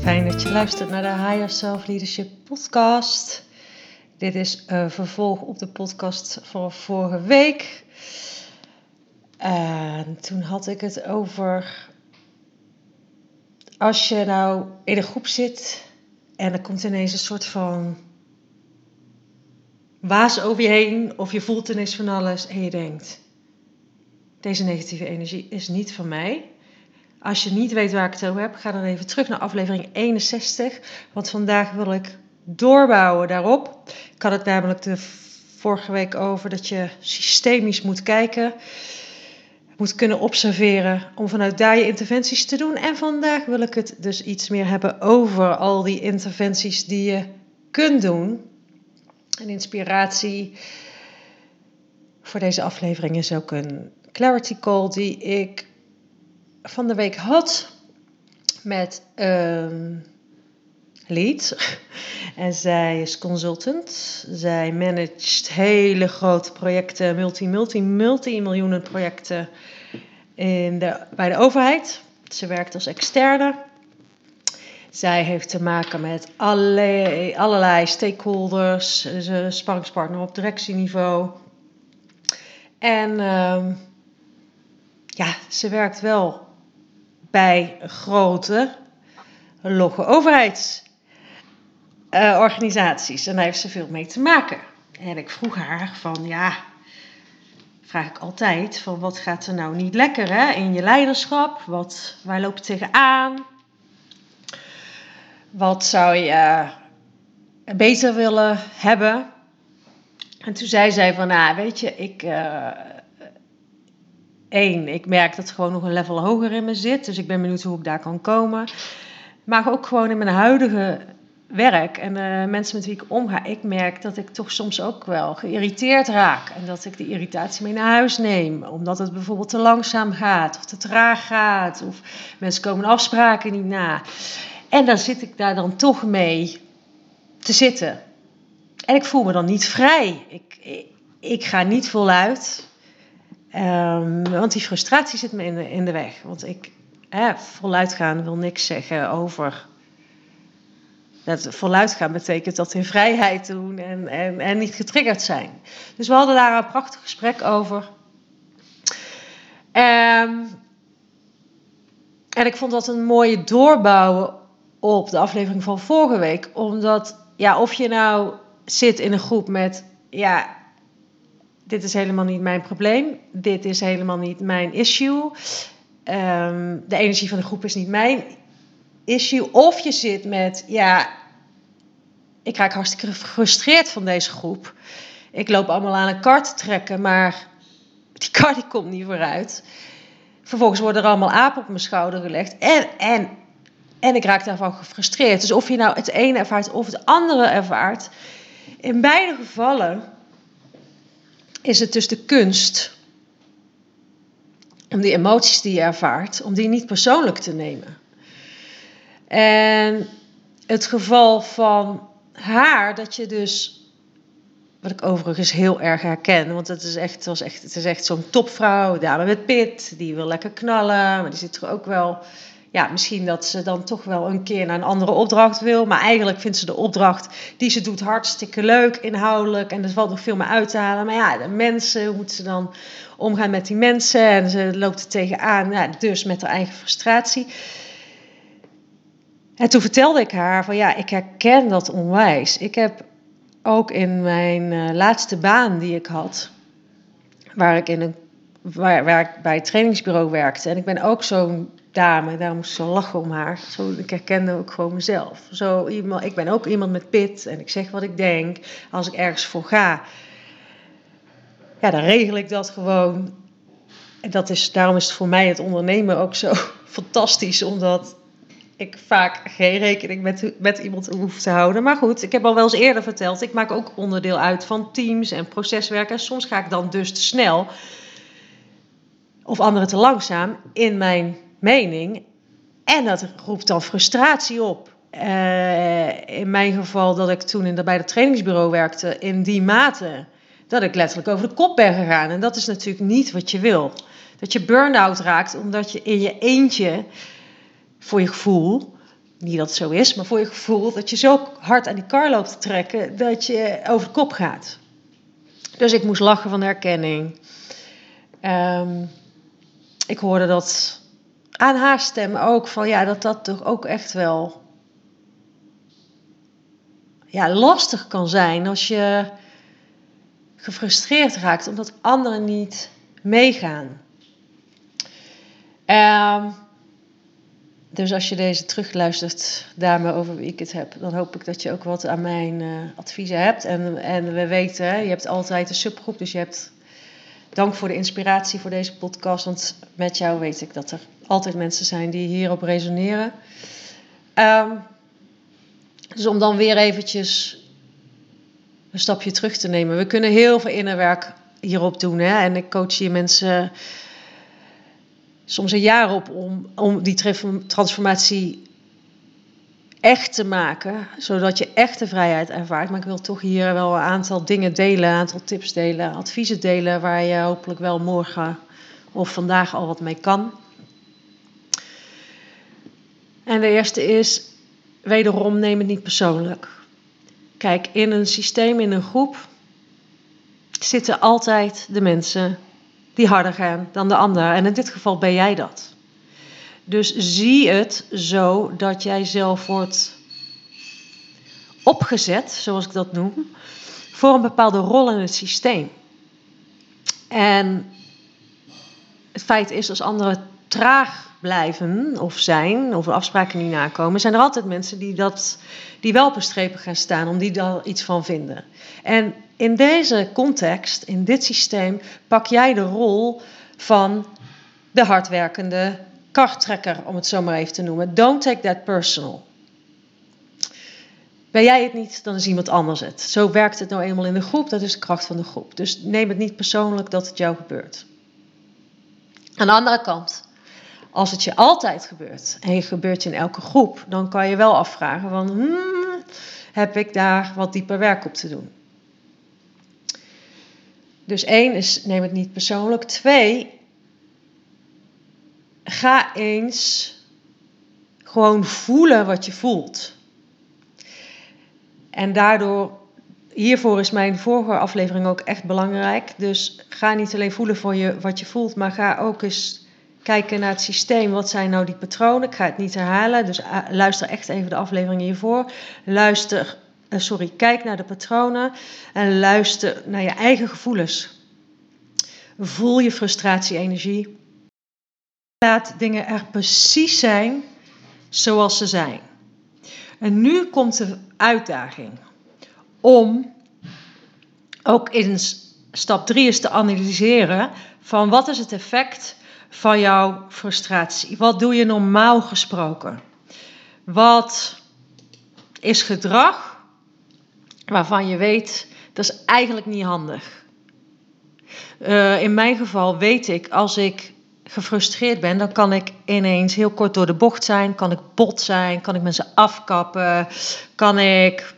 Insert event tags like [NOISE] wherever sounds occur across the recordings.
Fijn dat je luistert naar de Higher Self Leadership podcast. Dit is een vervolg op de podcast van vorige week. En toen had ik het over als je nou in een groep zit en er komt ineens een soort van waas over je heen of je voelt ineens van alles en je denkt deze negatieve energie is niet van mij. Als je niet weet waar ik het over heb, ga dan even terug naar aflevering 61. Want vandaag wil ik doorbouwen daarop. Ik had het namelijk de vorige week over dat je systemisch moet kijken. Moet kunnen observeren om vanuit daar je interventies te doen. En vandaag wil ik het dus iets meer hebben over al die interventies die je kunt doen. Een inspiratie voor deze aflevering is ook een clarity call die ik van de week had met een lead. [LAUGHS] En zij is consultant. Zij managt hele grote projecten, multi, multi, multi-miljoenen projecten in de, bij de overheid. Ze werkt als externe. Zij heeft te maken met allerlei, allerlei stakeholders. Ze is een sparringspartner op directieniveau. En uh, ja, ze werkt wel bij grote, logge overheidsorganisaties. en daar heeft ze veel mee te maken. En ik vroeg haar van, ja, vraag ik altijd, van wat gaat er nou niet lekker hè, in je leiderschap? Wat, waar loop je tegenaan? Wat zou je beter willen hebben? En toen zei zij van, nou, weet je, ik, uh, één, ik merk dat het gewoon nog een level hoger in me zit. Dus ik ben benieuwd hoe ik daar kan komen. Maar ook gewoon in mijn huidige werk en de mensen met wie ik omga. Ik merk dat ik toch soms ook wel geïrriteerd raak. En dat ik die irritatie mee naar huis neem. Omdat het bijvoorbeeld te langzaam gaat of te traag gaat. Of mensen komen afspraken niet na. En dan zit ik daar dan toch mee te zitten. En ik voel me dan niet vrij. Ik, ik ga niet voluit. Um, want die frustratie zit me in de, in de weg. Want ik, hè, voluit gaan wil niks zeggen over. Dat voluit gaan betekent dat in vrijheid doen en, en, niet getriggerd zijn. Dus we hadden daar een prachtig gesprek over. Um, en ik vond dat een mooie doorbouwen op de aflevering van vorige week. Omdat, ja, of je nou zit in een groep met, ja, dit is helemaal niet mijn probleem. Dit is helemaal niet mijn issue. Um, de energie van de groep is niet mijn issue. Of je zit met, ja, ik raak hartstikke gefrustreerd van deze groep. Ik loop allemaal aan een kar te trekken, maar die kar die komt niet vooruit. Vervolgens worden er allemaal apen op mijn schouder gelegd. En, en, en ik raak daarvan gefrustreerd. Dus of je nou het ene ervaart of het andere ervaart. In beide gevallen is het dus de kunst om die emoties die je ervaart, om die niet persoonlijk te nemen. En het geval van haar, dat je dus, wat ik overigens heel erg herken, want het is echt, echt, echt zo'n topvrouw, dame met pit, die wil lekker knallen, maar die zit er ook wel ja, misschien dat ze dan toch wel een keer naar een andere opdracht wil. Maar eigenlijk vindt ze de opdracht die ze doet hartstikke leuk, inhoudelijk. En er valt nog veel meer uit te halen. Maar ja, de mensen, hoe moet ze dan omgaan met die mensen? En ze loopt er tegenaan, ja, dus met haar eigen frustratie. En toen vertelde ik haar van ja, ik herken dat onwijs. Ik heb ook in mijn uh, laatste baan die ik had, waar ik in een waar, waar ik bij het trainingsbureau werkte. En ik ben ook zo'n dame, daar moest zo lachen om haar. Zo, ik herkende ook gewoon mezelf. Zo, iemand, ik ben ook iemand met pit en ik zeg wat ik denk. Als ik ergens voor ga, ja, dan regel ik dat gewoon. En dat is, daarom is het voor mij het ondernemen ook zo [LAUGHS] fantastisch, omdat ik vaak geen rekening met, met iemand hoef te houden. Maar goed, ik heb al wel eens eerder verteld, ik maak ook onderdeel uit van teams en proceswerk. En soms ga ik dan dus te snel of anderen te langzaam in mijn mening. En dat roept dan frustratie op. Uh, in mijn geval dat ik toen in bij het trainingsbureau werkte, in die mate dat ik letterlijk over de kop ben gegaan. En dat is natuurlijk niet wat je wil. Dat je burn-out raakt omdat je in je eentje voor je gevoel. Niet dat het zo is, maar voor je gevoel dat je zo hard aan die kar loopt te trekken dat je over de kop gaat. Dus ik moest lachen van de herkenning. Ehm, ik hoorde dat aan haar stem ook van ja, dat dat toch ook echt wel ja, lastig kan zijn als je gefrustreerd raakt omdat anderen niet meegaan. Um, dus als je deze terugluistert, dame over wie ik het heb, dan hoop ik dat je ook wat aan mijn uh, adviezen hebt. En, en we weten, je hebt altijd een subgroep, dus je hebt dank voor de inspiratie voor deze podcast. Want met jou weet ik dat er altijd mensen zijn die hierop resoneren. Um, dus om dan weer eventjes een stapje terug te nemen. We kunnen heel veel innerwerk hierop doen. Hè? En ik coach hier mensen soms een jaar op om, om die transformatie echt te maken, zodat je echte vrijheid ervaart. Maar ik wil toch hier wel een aantal dingen delen, een aantal tips delen, adviezen delen, waar je hopelijk wel morgen of vandaag al wat mee kan. En de eerste is, wederom neem het niet persoonlijk. Kijk, in een systeem, in een groep, zitten altijd de mensen die harder gaan dan de ander. En in dit geval ben jij dat. Dus zie het zo dat jij zelf wordt opgezet, zoals ik dat noem, voor een bepaalde rol in het systeem. En het feit is, als anderen traag blijven of zijn, of afspraken niet nakomen, zijn er altijd mensen die, dat, die wel op een strepen gaan staan, om die daar iets van vinden. En in deze context, in dit systeem, pak jij de rol van de hardwerkende karttrekker, om het zo maar even te noemen. Don't take that personal. Ben jij het niet, dan is iemand anders het. Zo werkt het nou eenmaal in de groep, dat is de kracht van de groep. Dus neem het niet persoonlijk dat het jou gebeurt. Aan de andere kant, als het je altijd gebeurt en je gebeurt in elke groep, dan kan je wel afvragen van, hmm, heb ik daar wat dieper werk op te doen? Dus één is, neem het niet persoonlijk. Twee, ga eens gewoon voelen wat je voelt. En daardoor, hiervoor is mijn vorige aflevering ook echt belangrijk. Dus ga niet alleen voelen voor je, wat je voelt, maar ga ook eens kijken naar het systeem. Wat zijn nou die patronen? Ik ga het niet herhalen, dus eh, luister echt even de aflevering hiervoor. Luister uh, sorry, kijk naar de patronen en luister naar je eigen gevoelens. Voel je frustratie-energie. Laat dingen er precies zijn zoals ze zijn. En nu komt de uitdaging om ook in stap 3 eens te analyseren van wat is het effect van jouw frustratie? Wat doe je normaal gesproken? Wat is gedrag waarvan je weet dat is eigenlijk niet handig. Uh, in mijn geval weet ik, als ik gefrustreerd ben, dan kan ik ineens heel kort door de bocht zijn, kan ik bot zijn, kan ik mensen afkappen, kan ik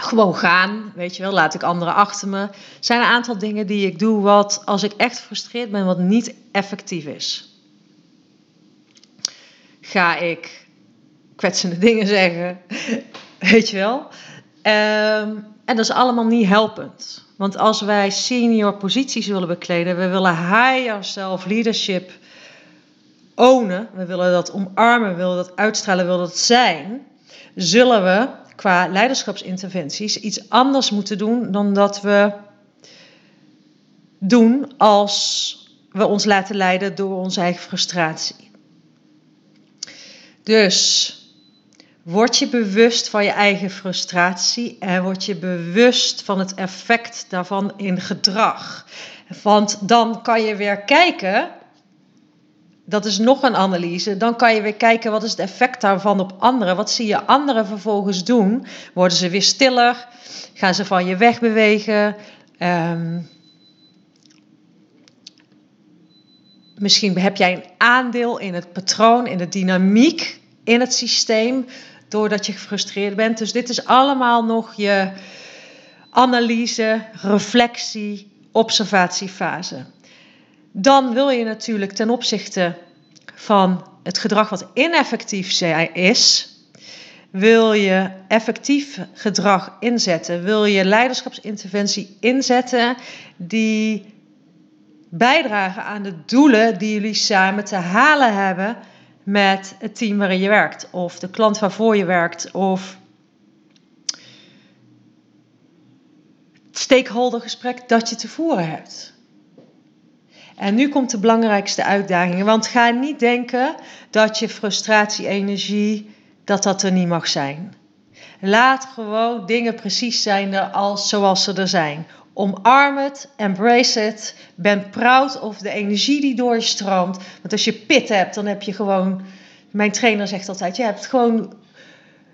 gewoon gaan, weet je wel, laat ik anderen achter me. Er zijn een aantal dingen die ik doe wat, als ik echt gefrustreerd ben, wat niet effectief is. Ga ik kwetsende [LAUGHS] dingen zeggen? Weet je wel? Um, en dat is allemaal niet helpend. Want als wij senior posities willen bekleden, we willen higher self leadership ownen, we willen dat omarmen, we willen dat uitstralen, we willen dat zijn, zullen we qua leiderschapsinterventies iets anders moeten doen dan dat we doen als we ons laten leiden door onze eigen frustratie. Dus Word je bewust van je eigen frustratie en word je bewust van het effect daarvan in gedrag. Want dan kan je weer kijken, dat is nog een analyse, dan kan je weer kijken wat is het effect daarvan op anderen. Wat zie je anderen vervolgens doen? Worden ze weer stiller? Gaan ze van je wegbewegen? Um, misschien heb jij een aandeel in het patroon, in de dynamiek in het systeem doordat je gefrustreerd bent. Dus dit is allemaal nog je analyse, reflectie, observatiefase. Dan wil je natuurlijk ten opzichte van het gedrag wat ineffectief is, wil je effectief gedrag inzetten? Wil je leiderschapsinterventie inzetten die bijdragen aan de doelen die jullie samen te halen hebben met het team waarin je werkt, of de klant waarvoor je werkt, of het stakeholdergesprek dat je te voeren hebt. En nu komt de belangrijkste uitdaging. Want ga niet denken dat je frustratie, energie, dat dat er niet mag zijn. Laat gewoon dingen precies zijn als, zoals ze er zijn. Omarm het, embrace het. Ben proud of de energie die door je stroomt. Want als je pit hebt, dan heb je gewoon. Mijn trainer zegt altijd: je hebt gewoon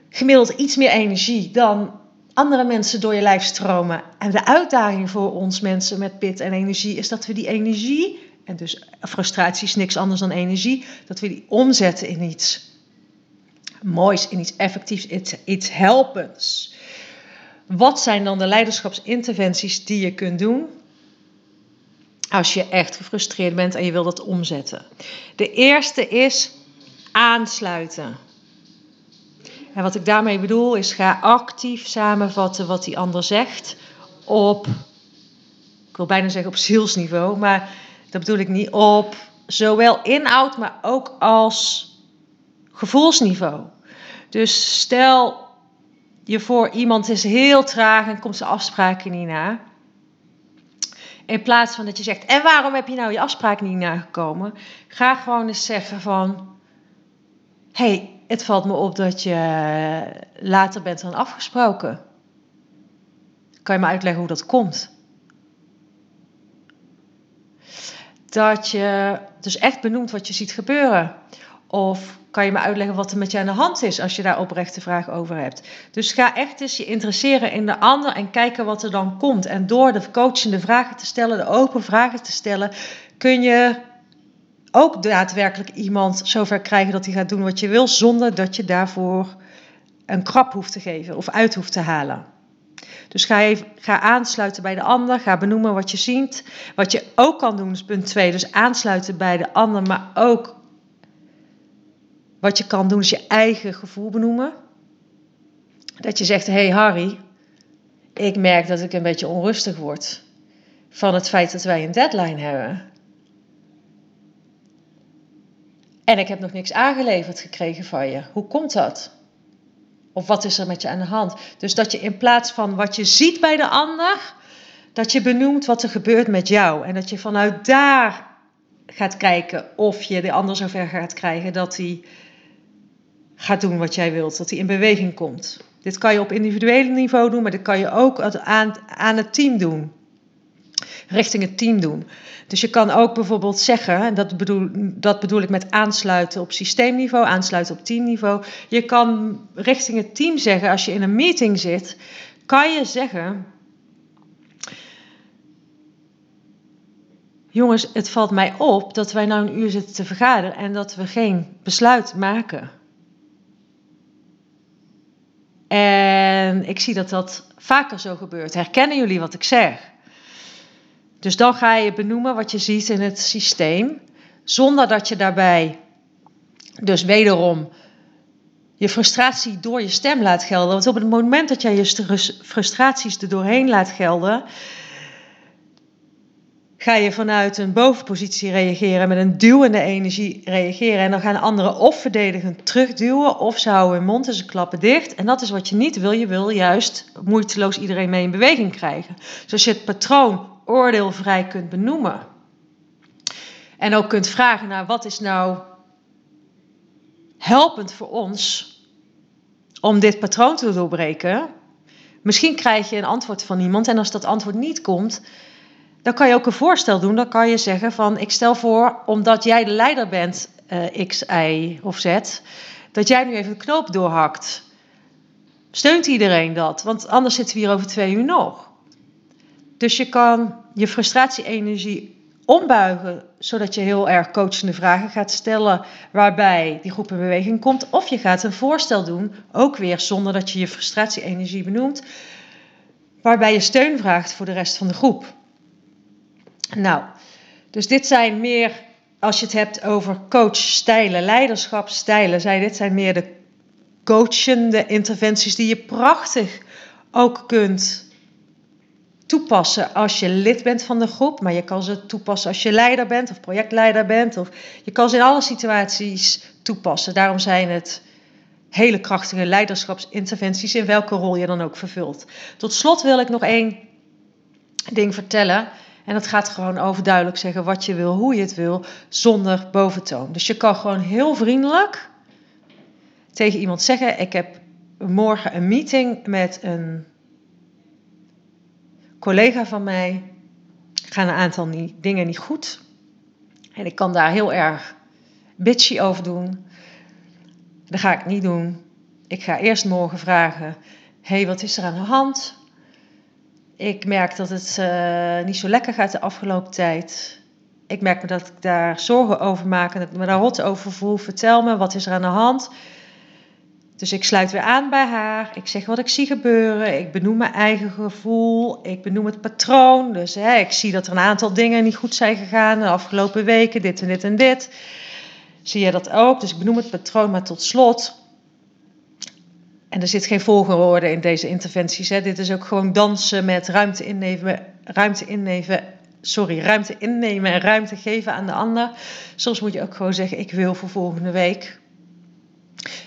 gemiddeld iets meer energie dan andere mensen door je lijf stromen. En de uitdaging voor ons mensen met pit en energie is dat we die energie, en dus frustratie is niks anders dan energie, dat we die omzetten in iets moois, in iets effectiefs, iets, iets helpends. Wat zijn dan de leiderschapsinterventies die je kunt doen als je echt gefrustreerd bent en je wilt dat omzetten? De eerste is aansluiten. En wat ik daarmee bedoel is ga actief samenvatten wat die ander zegt op, ik wil bijna zeggen op zielsniveau, maar dat bedoel ik niet, op zowel inhoud, maar ook als gevoelsniveau. Dus stel je voor, iemand is heel traag en komt zijn afspraken niet na. In plaats van dat je zegt, en waarom heb je nou je afspraak niet nagekomen? Ga gewoon eens zeggen van, hey, het valt me op dat je later bent dan afgesproken. Kan je me uitleggen hoe dat komt? Dat je dus echt benoemt wat je ziet gebeuren. Of kan je me uitleggen wat er met je aan de hand is als je daar oprechte vraag over hebt. Dus ga echt eens je interesseren in de ander en kijken wat er dan komt. En door de coachende vragen te stellen, de open vragen te stellen, kun je ook daadwerkelijk iemand zover krijgen dat hij gaat doen wat je wil, zonder dat je daarvoor een krap hoeft te geven of uit hoeft te halen. Dus ga, even, ga aansluiten bij de ander, ga benoemen wat je ziet. Wat je ook kan doen is punt 2, dus aansluiten bij de ander, maar ook wat je kan doen is je eigen gevoel benoemen. Dat je zegt, hey Harry, ik merk dat ik een beetje onrustig word van het feit dat wij een deadline hebben. En ik heb nog niks aangeleverd gekregen van je. Hoe komt dat? Of wat is er met je aan de hand? Dus dat je in plaats van wat je ziet bij de ander, dat je benoemt wat er gebeurt met jou. En dat je vanuit daar gaat kijken of je de ander zover gaat krijgen dat hij gaat doen wat jij wilt, dat hij in beweging komt. Dit kan je op individueel niveau doen, maar dit kan je ook aan, aan het team doen. Richting het team doen. Dus je kan ook bijvoorbeeld zeggen, en dat bedoel, dat bedoel ik met aansluiten op systeemniveau, aansluiten op teamniveau. Je kan richting het team zeggen, als je in een meeting zit, kan je zeggen. Jongens, het valt mij op dat wij nou een uur zitten te vergaderen en dat we geen besluit maken. En ik zie dat dat vaker zo gebeurt. Herkennen jullie wat ik zeg? Dus dan ga je benoemen wat je ziet in het systeem, zonder dat je daarbij dus wederom je frustratie door je stem laat gelden. Want op het moment dat jij je frustraties er doorheen laat gelden, ga je vanuit een bovenpositie reageren, met een duwende energie reageren. En dan gaan anderen of verdedigend terugduwen, of ze houden hun mond en ze klappen dicht. En dat is wat je niet wil. Je wil juist moeiteloos iedereen mee in beweging krijgen. Dus als je het patroon oordeelvrij kunt benoemen. En ook kunt vragen naar wat is nou helpend voor ons om dit patroon te doorbreken. Misschien krijg je een antwoord van iemand en als dat antwoord niet komt, dan kan je ook een voorstel doen. Dan kan je zeggen van ik stel voor, omdat jij de leider bent, uh, X, Y of Z, dat jij nu even de knoop doorhakt. Steunt iedereen dat? Want anders zitten we hier over twee uur nog. Dus je kan je frustratie-energie ombuigen, zodat je heel erg coachende vragen gaat stellen, waarbij die groep in beweging komt. Of je gaat een voorstel doen, ook weer zonder dat je je frustratie-energie benoemt, waarbij je steun vraagt voor de rest van de groep. Nou, dus dit zijn meer als je het hebt over coachstijlen, leiderschapstijlen, zij, dit zijn meer de coachende interventies die je prachtig ook kunt toepassen als je lid bent van de groep, maar je kan ze toepassen als je leider bent of projectleider bent. Of je kan ze in alle situaties toepassen. Daarom zijn het hele krachtige leiderschapsinterventies in welke rol je dan ook vervult. Tot slot wil ik nog één ding vertellen. En dat gaat gewoon over duidelijk zeggen wat je wil, hoe je het wil, zonder boventoon. Dus je kan gewoon heel vriendelijk tegen iemand zeggen: Ik heb morgen een meeting met een collega van mij. Gaan een aantal dingen niet goed. En ik kan daar heel erg bitchy over doen. Dat ga ik niet doen. Ik ga eerst morgen vragen: hey, wat is er aan de hand? Ik merk dat het uh, niet zo lekker gaat de afgelopen tijd. Ik merk me dat ik daar zorgen over maak en dat ik me daar rot over voel. Vertel me, wat is er aan de hand? Dus ik sluit weer aan bij haar. Ik zeg wat ik zie gebeuren. Ik benoem mijn eigen gevoel. Ik benoem het patroon. Dus hè, ik zie dat er een aantal dingen niet goed zijn gegaan de afgelopen weken. Dit en dit en dit. Zie je dat ook? Dus ik benoem het patroon. Maar tot slot. En er zit geen volgorde in deze interventies. Hè. Dit is ook gewoon dansen met ruimte innemen. Ruimte innemen sorry, ruimte innemen en ruimte geven aan de ander. Soms moet je ook gewoon zeggen: Ik wil voor volgende week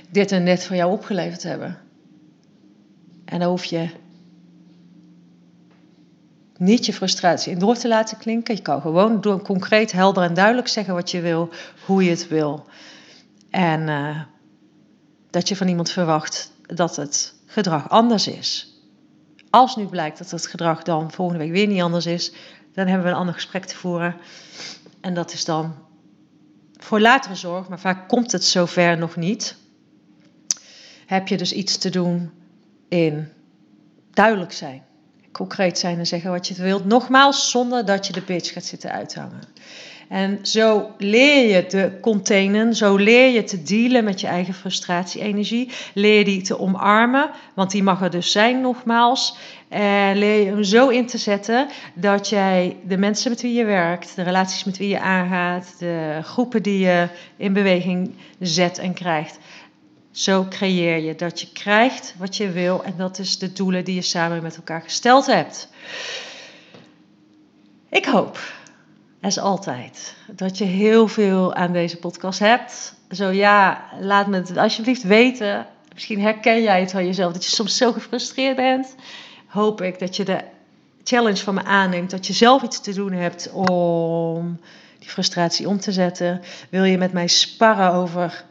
dit en dit voor jou opgeleverd hebben. En dan hoef je niet je frustratie in door te laten klinken. Je kan gewoon door concreet, helder en duidelijk zeggen wat je wil, hoe je het wil. En uh, dat je van iemand verwacht dat het gedrag anders is. Als nu blijkt dat het gedrag dan volgende week weer niet anders is, dan hebben we een ander gesprek te voeren. En dat is dan voor latere zorg, maar vaak komt het zover nog niet heb je dus iets te doen in duidelijk zijn. Concreet zijn en zeggen wat je wilt. Nogmaals, zonder dat je de bitch gaat zitten uithangen. En zo leer je te containen, zo leer je te dealen met je eigen frustratie-energie. Leer die te omarmen, want die mag er dus zijn, nogmaals. En leer je hem zo in te zetten dat jij de mensen met wie je werkt, de relaties met wie je aangaat, de groepen die je in beweging zet en krijgt, zo creëer je dat je krijgt wat je wil en dat is de doelen die je samen met elkaar gesteld hebt. Ik hoop, als altijd, dat je heel veel aan deze podcast hebt. Zo ja, laat me het alsjeblieft weten. Misschien herken jij het van jezelf, dat je soms zo gefrustreerd bent. Hoop ik dat je de challenge van me aanneemt, dat je zelf iets te doen hebt om die frustratie om te zetten. Wil je met mij sparren over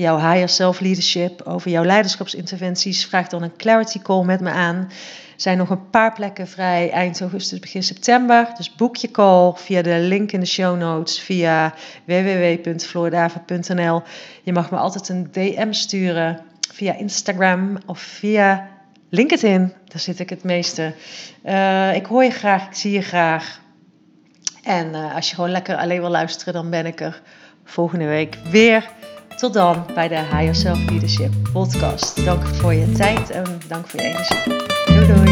jouw higher self leadership, over jouw leiderschapsinterventies, vraag dan een clarity call met me aan. Er zijn nog een paar plekken vrij eind augustus, begin september. Dus boek je call via de link in de show notes, via www.floordaven.nl. Je mag me altijd een DM sturen via Instagram of via LinkedIn. Daar zit ik het meeste. Uh, ik hoor je graag, ik zie je graag. En uh, als je gewoon lekker alleen wil luisteren, dan ben ik er volgende week weer. Tot dan bij de Higher Self Leadership podcast. Dank voor je tijd en dank voor je energie. Doei doei.